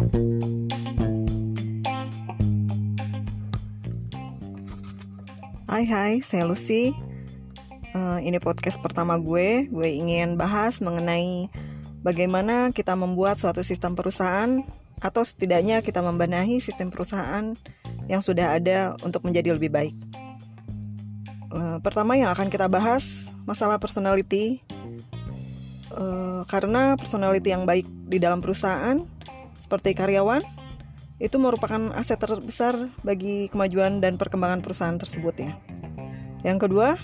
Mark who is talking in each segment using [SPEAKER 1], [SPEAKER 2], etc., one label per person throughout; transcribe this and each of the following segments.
[SPEAKER 1] Hai hai, saya Lucy. Uh, ini podcast pertama gue. Gue ingin bahas mengenai bagaimana kita membuat suatu sistem perusahaan atau setidaknya kita membenahi sistem perusahaan yang sudah ada untuk menjadi lebih baik. Uh, pertama yang akan kita bahas masalah personality. Uh, karena personality yang baik di dalam perusahaan seperti karyawan itu merupakan aset terbesar bagi kemajuan dan perkembangan perusahaan tersebut ya. Yang kedua,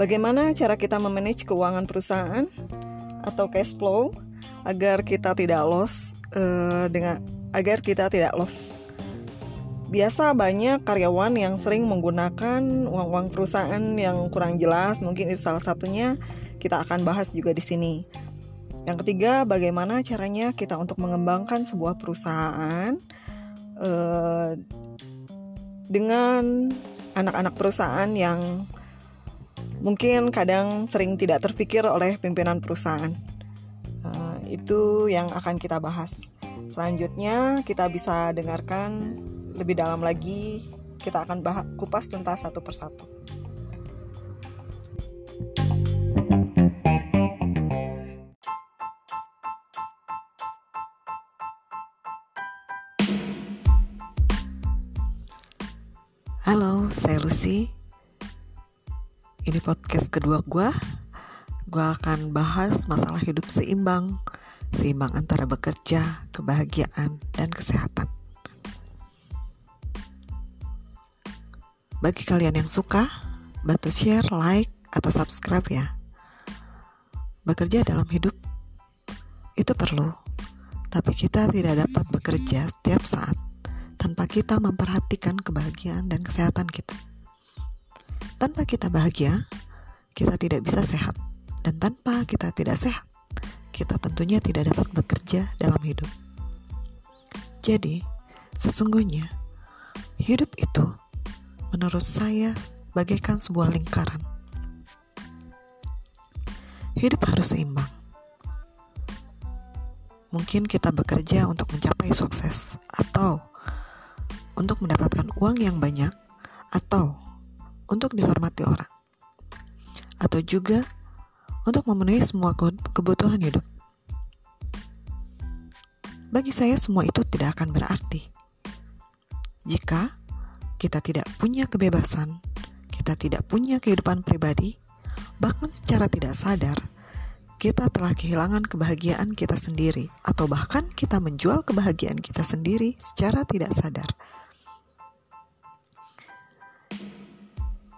[SPEAKER 1] bagaimana cara kita memanage keuangan perusahaan atau cash flow agar kita tidak loss uh, dengan agar kita tidak loss. Biasa banyak karyawan yang sering menggunakan uang-uang perusahaan yang kurang jelas, mungkin itu salah satunya kita akan bahas juga di sini. Yang ketiga, bagaimana caranya kita untuk mengembangkan sebuah perusahaan uh, dengan anak-anak perusahaan yang mungkin kadang sering tidak terpikir oleh pimpinan perusahaan. Uh, itu yang akan kita bahas. Selanjutnya, kita bisa dengarkan lebih dalam lagi. Kita akan kupas tuntas satu persatu. Lucy. Ini podcast kedua gue. Gue akan bahas masalah hidup seimbang, seimbang antara bekerja, kebahagiaan, dan kesehatan. Bagi kalian yang suka, bantu share, like, atau subscribe ya. Bekerja dalam hidup itu perlu, tapi kita tidak dapat bekerja setiap saat tanpa kita memperhatikan kebahagiaan dan kesehatan kita. Tanpa kita bahagia, kita tidak bisa sehat, dan tanpa kita tidak sehat, kita tentunya tidak dapat bekerja dalam hidup. Jadi, sesungguhnya hidup itu menurut saya bagaikan sebuah lingkaran. Hidup harus seimbang. Mungkin kita bekerja untuk mencapai sukses, atau untuk mendapatkan uang yang banyak atau untuk dihormati orang atau juga untuk memenuhi semua kebutuhan hidup. Bagi saya semua itu tidak akan berarti jika kita tidak punya kebebasan, kita tidak punya kehidupan pribadi, bahkan secara tidak sadar kita telah kehilangan kebahagiaan kita sendiri, atau bahkan kita menjual kebahagiaan kita sendiri secara tidak sadar.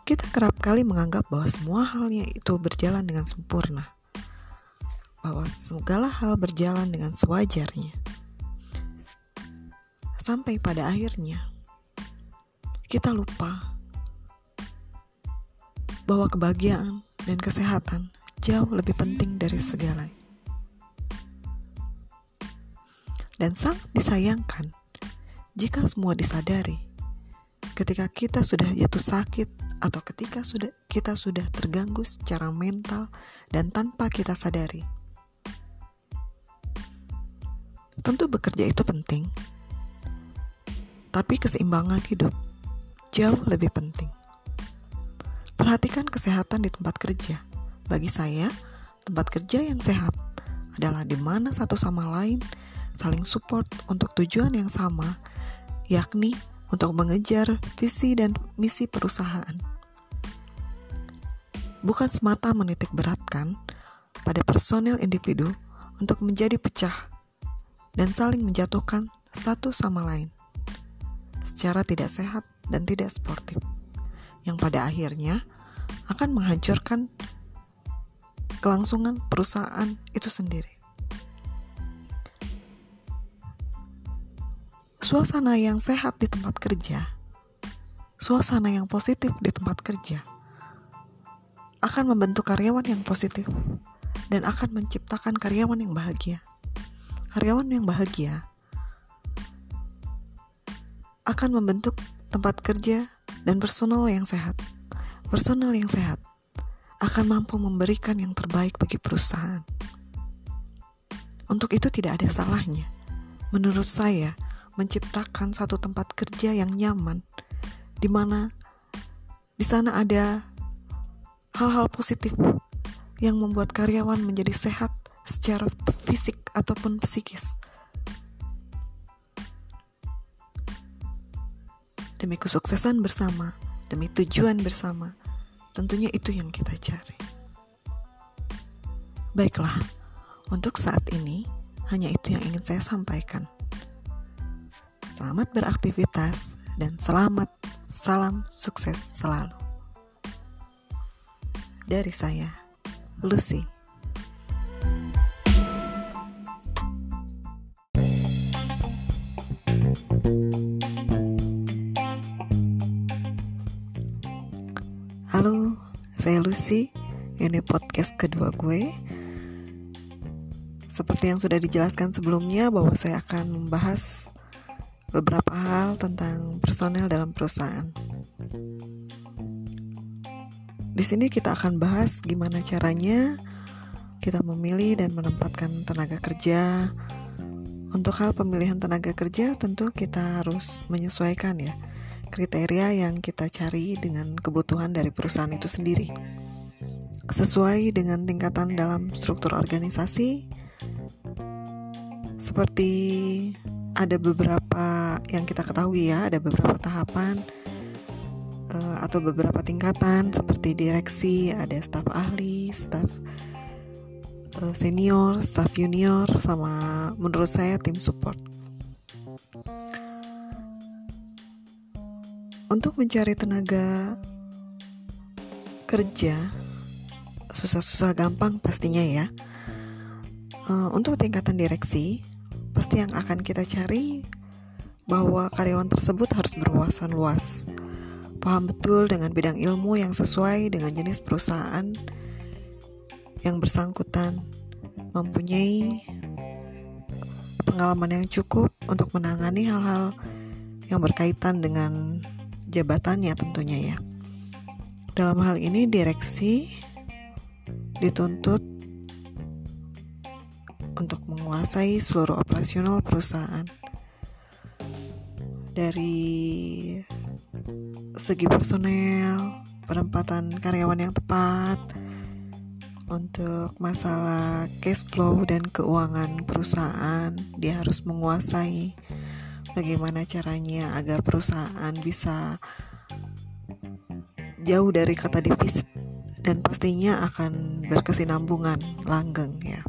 [SPEAKER 1] Kita kerap kali menganggap bahwa semua halnya itu berjalan dengan sempurna, bahwa segala hal berjalan dengan sewajarnya, sampai pada akhirnya kita lupa bahwa kebahagiaan dan kesehatan jauh lebih penting dari segala. Dan sangat disayangkan jika semua disadari ketika kita sudah jatuh sakit atau ketika sudah kita sudah terganggu secara mental dan tanpa kita sadari. Tentu bekerja itu penting. Tapi keseimbangan hidup jauh lebih penting. Perhatikan kesehatan di tempat kerja. Bagi saya, tempat kerja yang sehat adalah di mana satu sama lain saling support untuk tujuan yang sama, yakni untuk mengejar visi dan misi perusahaan. Bukan semata menitik beratkan pada personil individu untuk menjadi pecah dan saling menjatuhkan satu sama lain secara tidak sehat dan tidak sportif, yang pada akhirnya akan menghancurkan kelangsungan perusahaan itu sendiri. Suasana yang sehat di tempat kerja, suasana yang positif di tempat kerja, akan membentuk karyawan yang positif dan akan menciptakan karyawan yang bahagia. Karyawan yang bahagia akan membentuk tempat kerja dan personal yang sehat. Personal yang sehat akan mampu memberikan yang terbaik bagi perusahaan. Untuk itu tidak ada salahnya menurut saya menciptakan satu tempat kerja yang nyaman di mana di sana ada hal-hal positif yang membuat karyawan menjadi sehat secara fisik ataupun psikis. Demi kesuksesan bersama, demi tujuan bersama, tentunya itu yang kita cari. Baiklah, untuk saat ini hanya itu yang ingin saya sampaikan. Selamat beraktivitas dan selamat salam sukses selalu. Dari saya, Lucy. Halo, saya Lucy. Ini podcast kedua gue. Seperti yang sudah dijelaskan sebelumnya bahwa saya akan membahas beberapa hal tentang personel dalam perusahaan. Di sini kita akan bahas gimana caranya kita memilih dan menempatkan tenaga kerja. Untuk hal pemilihan tenaga kerja tentu kita harus menyesuaikan ya kriteria yang kita cari dengan kebutuhan dari perusahaan itu sendiri. Sesuai dengan tingkatan dalam struktur organisasi seperti ada beberapa yang kita ketahui ya, ada beberapa tahapan uh, atau beberapa tingkatan seperti direksi, ada staf ahli, staf uh, senior, staf junior, sama menurut saya tim support. Untuk mencari tenaga kerja susah-susah gampang pastinya ya. Uh, untuk tingkatan direksi pasti yang akan kita cari bahwa karyawan tersebut harus berwawasan luas, paham betul dengan bidang ilmu yang sesuai dengan jenis perusahaan yang bersangkutan, mempunyai pengalaman yang cukup untuk menangani hal-hal yang berkaitan dengan jabatannya tentunya ya. Dalam hal ini direksi dituntut untuk menguasai seluruh operasional perusahaan. Dari segi personel, penempatan karyawan yang tepat, untuk masalah cash flow dan keuangan perusahaan, dia harus menguasai bagaimana caranya agar perusahaan bisa jauh dari kata defisit dan pastinya akan berkesinambungan langgeng ya.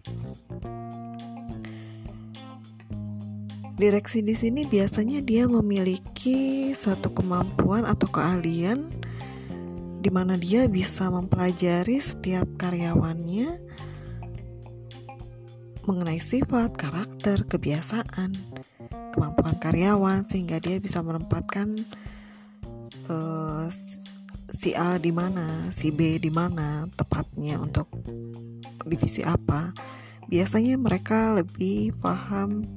[SPEAKER 1] Direksi di sini biasanya dia memiliki suatu kemampuan atau keahlian di mana dia bisa mempelajari setiap karyawannya mengenai sifat, karakter, kebiasaan, kemampuan karyawan sehingga dia bisa menempatkan uh, si A di mana, si B di mana tepatnya untuk divisi apa. Biasanya mereka lebih paham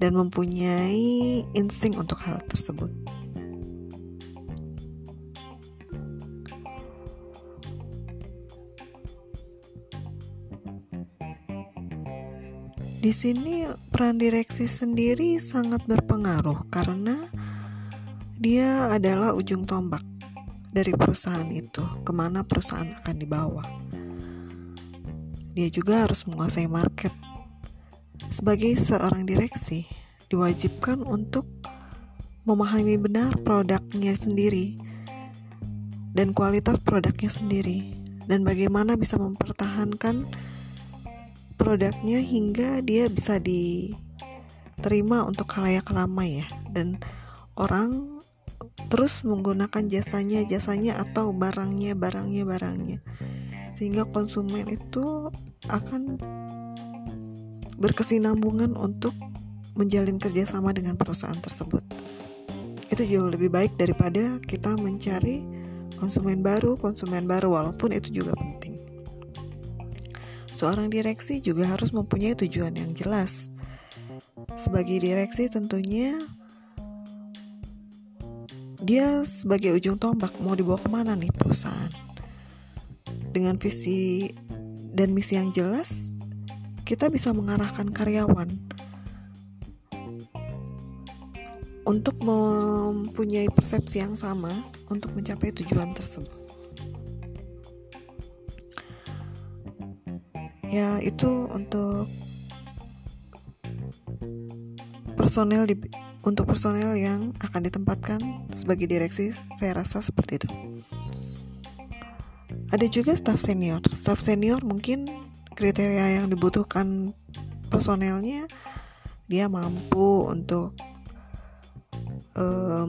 [SPEAKER 1] dan mempunyai insting untuk hal tersebut. Di sini peran direksi sendiri sangat berpengaruh karena dia adalah ujung tombak dari perusahaan itu, ke mana perusahaan akan dibawa. Dia juga harus menguasai market sebagai seorang direksi, diwajibkan untuk memahami benar produknya sendiri dan kualitas produknya sendiri dan bagaimana bisa mempertahankan produknya hingga dia bisa diterima untuk khalayak ramai ya. Dan orang terus menggunakan jasanya jasanya atau barangnya barangnya barangnya. Sehingga konsumen itu akan berkesinambungan untuk menjalin kerjasama dengan perusahaan tersebut. Itu jauh lebih baik daripada kita mencari konsumen baru, konsumen baru, walaupun itu juga penting. Seorang direksi juga harus mempunyai tujuan yang jelas. Sebagai direksi, tentunya dia sebagai ujung tombak mau dibawa ke mana nih perusahaan. Dengan visi dan misi yang jelas, kita bisa mengarahkan karyawan untuk mempunyai persepsi yang sama untuk mencapai tujuan tersebut. Ya, itu untuk personel di untuk personel yang akan ditempatkan sebagai direksi, saya rasa seperti itu. Ada juga staff senior. Staff senior mungkin kriteria yang dibutuhkan personelnya dia mampu untuk uh,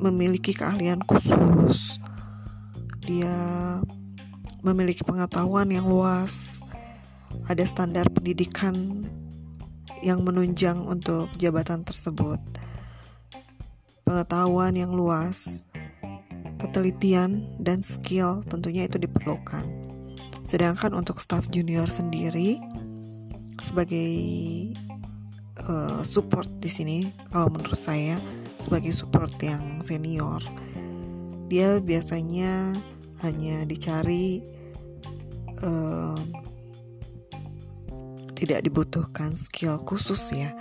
[SPEAKER 1] memiliki keahlian khusus. Dia memiliki pengetahuan yang luas. Ada standar pendidikan yang menunjang untuk jabatan tersebut. Pengetahuan yang luas ketelitian, dan skill tentunya itu diperlukan. Sedangkan untuk staff junior sendiri sebagai uh, support di sini, kalau menurut saya sebagai support yang senior, dia biasanya hanya dicari uh, tidak dibutuhkan skill khusus ya.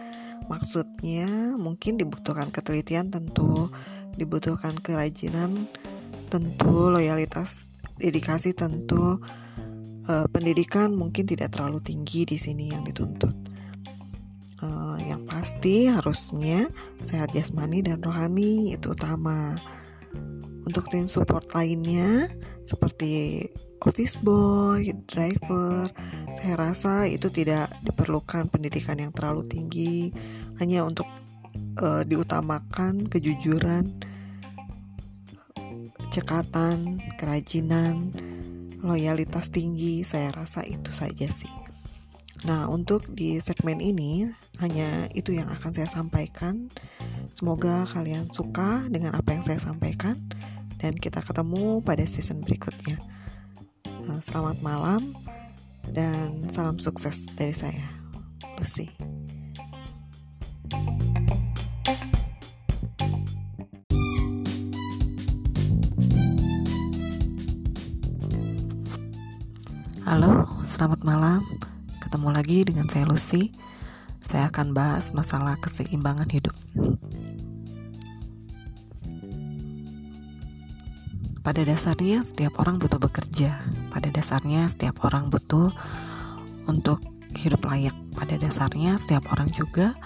[SPEAKER 1] Maksudnya mungkin dibutuhkan ketelitian tentu, dibutuhkan kerajinan tentu loyalitas dedikasi tentu uh, pendidikan mungkin tidak terlalu tinggi di sini yang dituntut. Uh, yang pasti harusnya sehat jasmani dan rohani itu utama. Untuk tim support lainnya seperti office boy, driver, saya rasa itu tidak diperlukan pendidikan yang terlalu tinggi, hanya untuk uh, diutamakan kejujuran cekatan, kerajinan, loyalitas tinggi, saya rasa itu saja sih. Nah, untuk di segmen ini hanya itu yang akan saya sampaikan. Semoga kalian suka dengan apa yang saya sampaikan dan kita ketemu pada season berikutnya. Eh, selamat malam dan salam sukses dari saya, Lucy. Halo, selamat malam. Ketemu lagi dengan saya Lucy. Saya akan bahas masalah keseimbangan hidup. Pada dasarnya setiap orang butuh bekerja. Pada dasarnya setiap orang butuh untuk hidup layak. Pada dasarnya setiap orang juga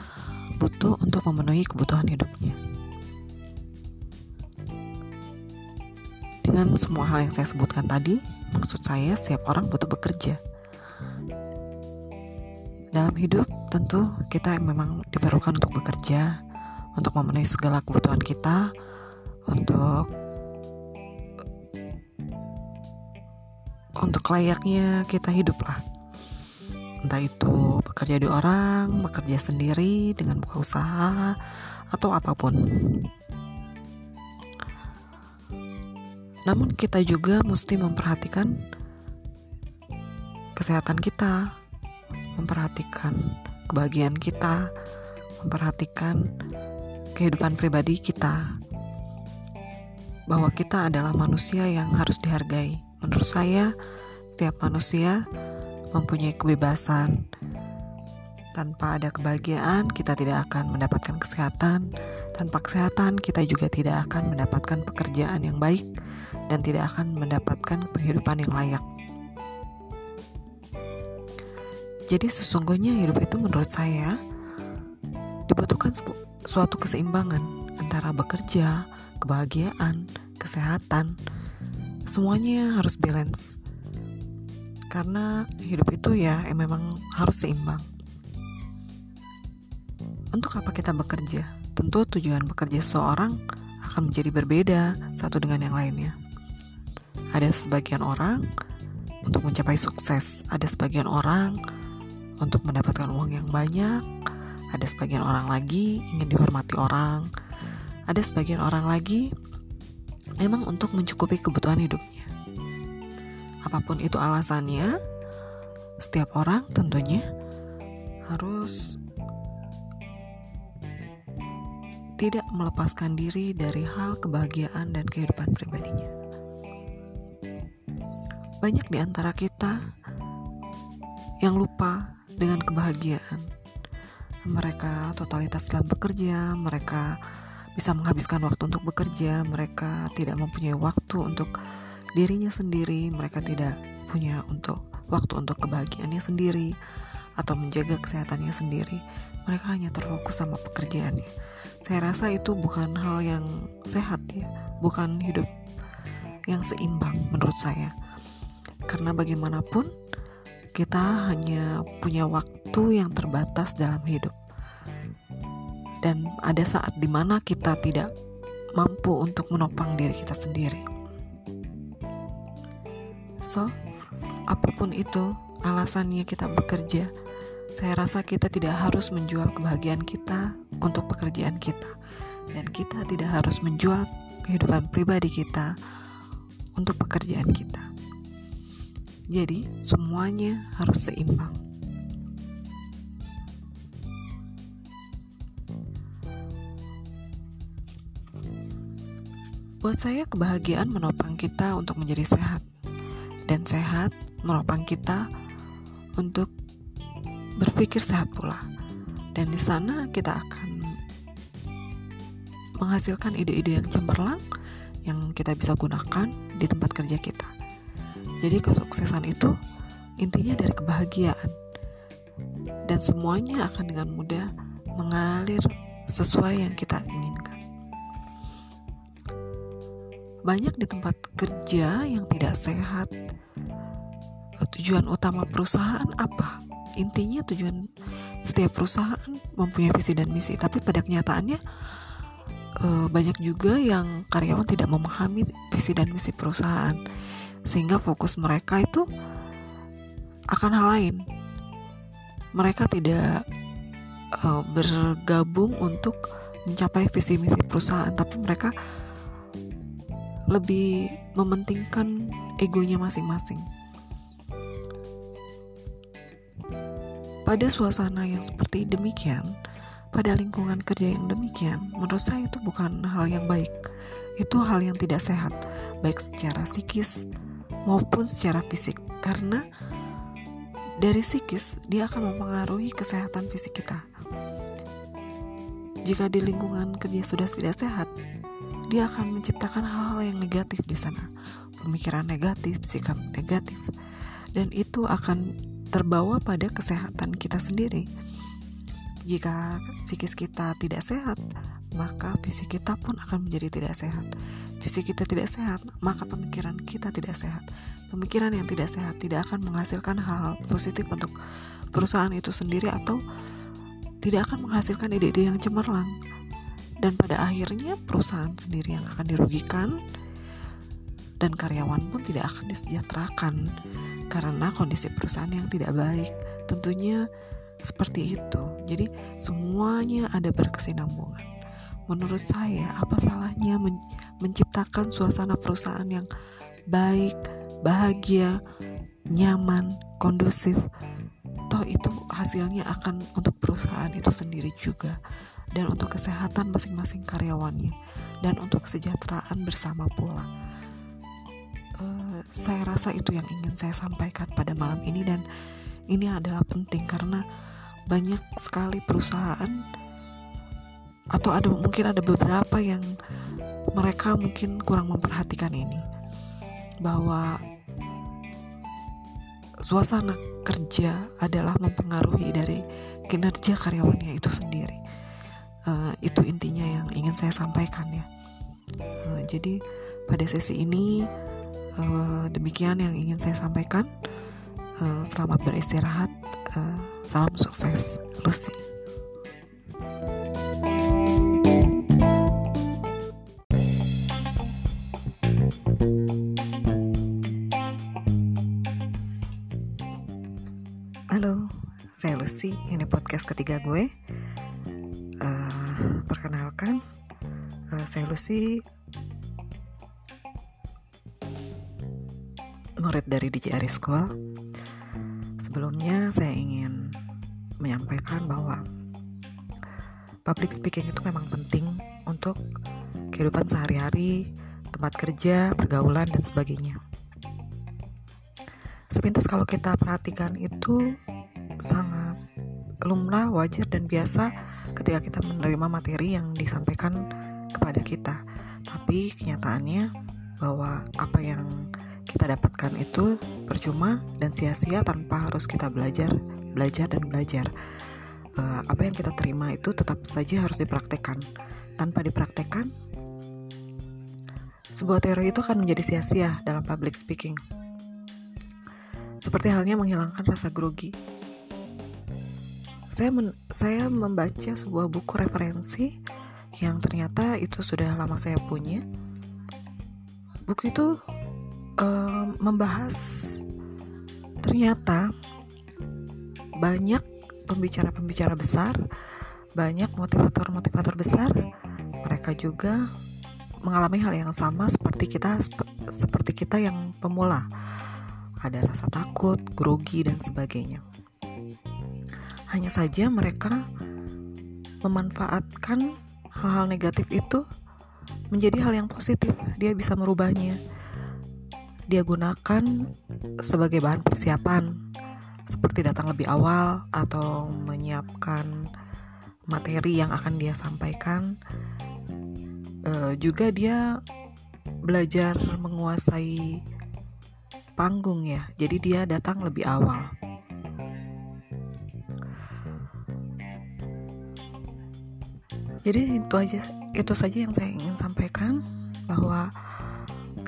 [SPEAKER 1] butuh untuk memenuhi kebutuhan hidupnya. Dengan semua hal yang saya sebutkan tadi, Maksud saya, setiap orang butuh bekerja. Dalam hidup, tentu kita memang diperlukan untuk bekerja, untuk memenuhi segala kebutuhan kita, untuk untuk layaknya kita hidup lah. Entah itu bekerja di orang, bekerja sendiri dengan buka usaha, atau apa pun. Namun kita juga mesti memperhatikan kesehatan kita, memperhatikan kebahagiaan kita, memperhatikan kehidupan pribadi kita. Bahwa kita adalah manusia yang harus dihargai. Menurut saya, setiap manusia mempunyai kebebasan. Tanpa ada kebahagiaan, kita tidak akan mendapatkan kesehatan. Tanpa kesehatan, kita juga tidak akan mendapatkan pekerjaan yang baik dan tidak akan mendapatkan penghidupan yang layak. Jadi sesungguhnya hidup itu menurut saya dibutuhkan suatu keseimbangan antara bekerja, kebahagiaan, kesehatan. Semuanya harus balance. Karena hidup itu ya memang harus seimbang. Untuk apa kita bekerja? Tentu tujuan bekerja seseorang akan menjadi berbeda satu dengan yang lainnya. Ada sebagian orang untuk mencapai sukses, ada sebagian orang untuk mendapatkan uang yang banyak, ada sebagian orang lagi ingin dihormati orang, ada sebagian orang lagi memang untuk mencukupi kebutuhan hidupnya. Apa pun itu alasannya, setiap orang tentunya harus tidak melepaskan diri dari hal kebahagiaan dan kehidupan pribadinya. Banyak di antara kita yang lupa dengan kebahagiaan. Mereka totalitas dalam bekerja, mereka bisa menghabiskan waktu untuk bekerja, mereka tidak mempunyai waktu untuk dirinya sendiri, mereka tidak punya untuk waktu untuk kebahagiaannya sendiri atau menjaga kesehatannya sendiri. Mereka hanya terfokus sama pekerjaannya. Saya rasa itu bukan hal yang sehat ya, bukan hidup yang seimbang menurut saya. Karena bagaimanapun kita hanya punya waktu yang terbatas dalam hidup dan ada saat di mana kita tidak mampu untuk menopang diri kita sendiri. So, apa pun itu alasannya kita bekerja, saya rasa kita tidak harus menjual kebahagiaan kita untuk pekerjaan kita, dan kita tidak harus menjual kehidupan pribadi kita untuk pekerjaan kita. Jadi, semuanya harus seimbang. Buat saya kebahagiaan menopang kita untuk menjadi sehat dan sehat menopang kita untuk berpikir sehat pula. Dan di sana kita akan menghasilkan ide-ide yang cemerlang yang kita bisa gunakan di tempat kerja kita. Jadi kesuksesan itu intinya dari kebahagiaan. Dan semuanya akan dengan mudah mengalir sesuai yang kita inginkan. Banyak di tempat kerja yang tidak sehat. Tujuan utama perusahaan apa? Intinya tujuan setiap perusahaan mempunyai visi dan misi, tapi pada kenyataannya eh, banyak juga yang karyawan tidak memahami visi dan misi perusahaan, sehingga fokus mereka itu akan hal lain. Mereka tidak uh, bergabung untuk mencapai visi misi perusahaan, tapi mereka lebih mementingkan egonya masing-masing. Pada suasana yang seperti demikian, pada lingkungan kerja yang demikian, menurut saya itu bukan hal yang baik. Itu hal yang tidak sehat, baik secara psikis maupun secara fisik, karena dari psikis dia akan mempengaruhi kesehatan fisik kita. Jika di lingkungan kerja sudah tidak sehat, dia akan menciptakan hal-hal yang negatif di sana, pemikiran negatif, sikap negatif, dan itu akan terbawa pada kesehatan kita sendiri. Jika psikis kita tidak sehat, maka fisik kita pun akan menjadi tidak sehat. Fisik kita tidak sehat, maka pemikiran kita tidak sehat. Pemikiran yang tidak sehat tidak akan menghasilkan hal-hal positif untuk perusahaan itu sendiri atau tidak akan menghasilkan ide-ide yang cemerlang dan pada akhirnya perusahaan sendiri yang akan dirugikan dan karyawan pun tidak akan disejahterakan karena kondisi perusahaan yang tidak baik. Tentunya seperti itu. Jadi semuanya ada berkesinambungan. Menurut saya apa salahnya men menciptakan suasana perusahaan yang baik bahagia nyaman kondusif? Toh itu hasilnya akan untuk perusahaan itu sendiri juga dan untuk kesehatan masing-masing karyawannya dan untuk kesejahteraan bersama pula. Saya rasa itu yang ingin saya sampaikan pada malam ini dan ini adalah penting karena banyak sekali perusahaan atau ada mungkin ada beberapa yang mereka mungkin kurang memperhatikan ini. Bahwa suasana kerja adalah mempengaruhi dari kinerja karyawannya itu sendiri. Uh, itu intinya yang ingin saya sampaikan ya. Uh, jadi pada sesi ini uh, demikian yang ingin saya sampaikan. Uh, selamat beristirahat. Uh, salam sukses Lucy. Halo, saya Lucy. Ini podcast ketiga gue. Perkenalkan. Uh, saya Lucy murid dari DJ School. Sebelumnya saya ingin menyampaikan bahwa public speaking itu memang penting untuk kehidupan sehari-hari tempat kerja, pergaulan dan sebagainya. Sepintas kalau kita perhatikan itu sangat lumrah, wajar dan biasa ketika kita menerima materi yang disampaikan kepada kita. Tapi kenyataannya bahwa apa yang kita dapatkan itu percuma dan sia-sia tanpa harus kita belajar, belajar dan belajar. Uh, apa yang kita terima itu tetap saja harus dipraktekkan. Tanpa dipraktekkan, sebuah teori itu akan menjadi sia-sia dalam public speaking. Seperti halnya menghilangkan rasa grogi. Saya men saya membaca sebuah buku referensi yang ternyata itu sudah lama saya punya. Buku itu um, membahas ternyata banyak pembicara-pembicara besar, banyak motivator-motivator besar, mereka juga mengalami hal yang sama seperti kita seperti kita yang pemula. Ada rasa takut, grogi dan sebagainya. Hanya saja mereka memanfaatkan hal-hal negatif itu menjadi hal yang positif. Dia bisa merubahnya dia gunakan sebagai bahan persiapan seperti datang lebih awal atau menyiapkan materi yang akan dia sampaikan. E, juga dia belajar menguasai panggung ya jadi dia datang lebih awal. Jadi itu aja itu saja yang saya ingin sampaikan bahwa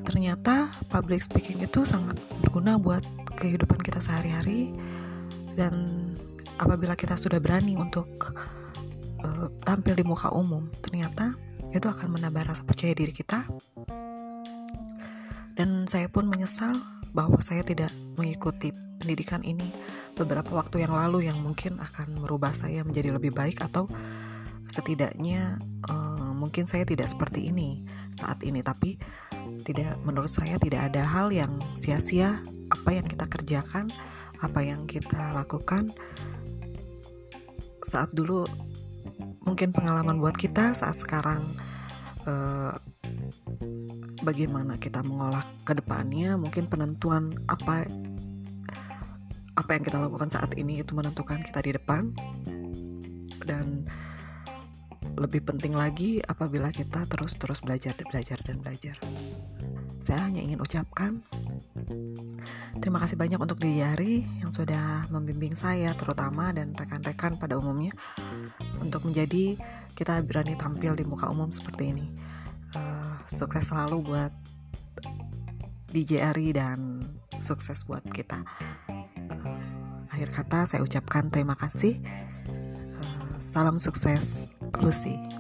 [SPEAKER 1] ternyata public speaking itu sangat berguna buat kehidupan kita sehari-hari. Dan apabila kita sudah berani untuk uh, tampil di muka umum ternyata itu akan menambah rasa percaya diri kita. Dan saya pun menyesal bahwa saya tidak mengikuti pendidikan ini beberapa waktu yang lalu yang mungkin akan merubah saya menjadi lebih baik atau setidaknya uh, mungkin saya tidak seperti ini saat ini. Tapi tidak menurut saya tidak ada hal yang sia-sia apa yang kita kerjakan apa yang kita lakukan saat dulu mungkin pengalaman buat kita saat sekarang eh, bagaimana kita mengolah ke depannya mungkin penentuan apa apa yang kita lakukan saat ini itu menentukan kita di depan dan lebih penting lagi apabila kita terus-terus belajar belajar dan belajar. Saya hanya ingin ucapkan terima kasih banyak untuk Diari yang sudah membimbing saya terutama dan rekan-rekan pada umumnya untuk menjadi kita berani tampil di muka umum seperti ini. Uh, sukses selalu buat DJ Ari dan sukses buat kita. Uh, akhir kata saya ucapkan terima kasih. Uh, salam sukses Lucy.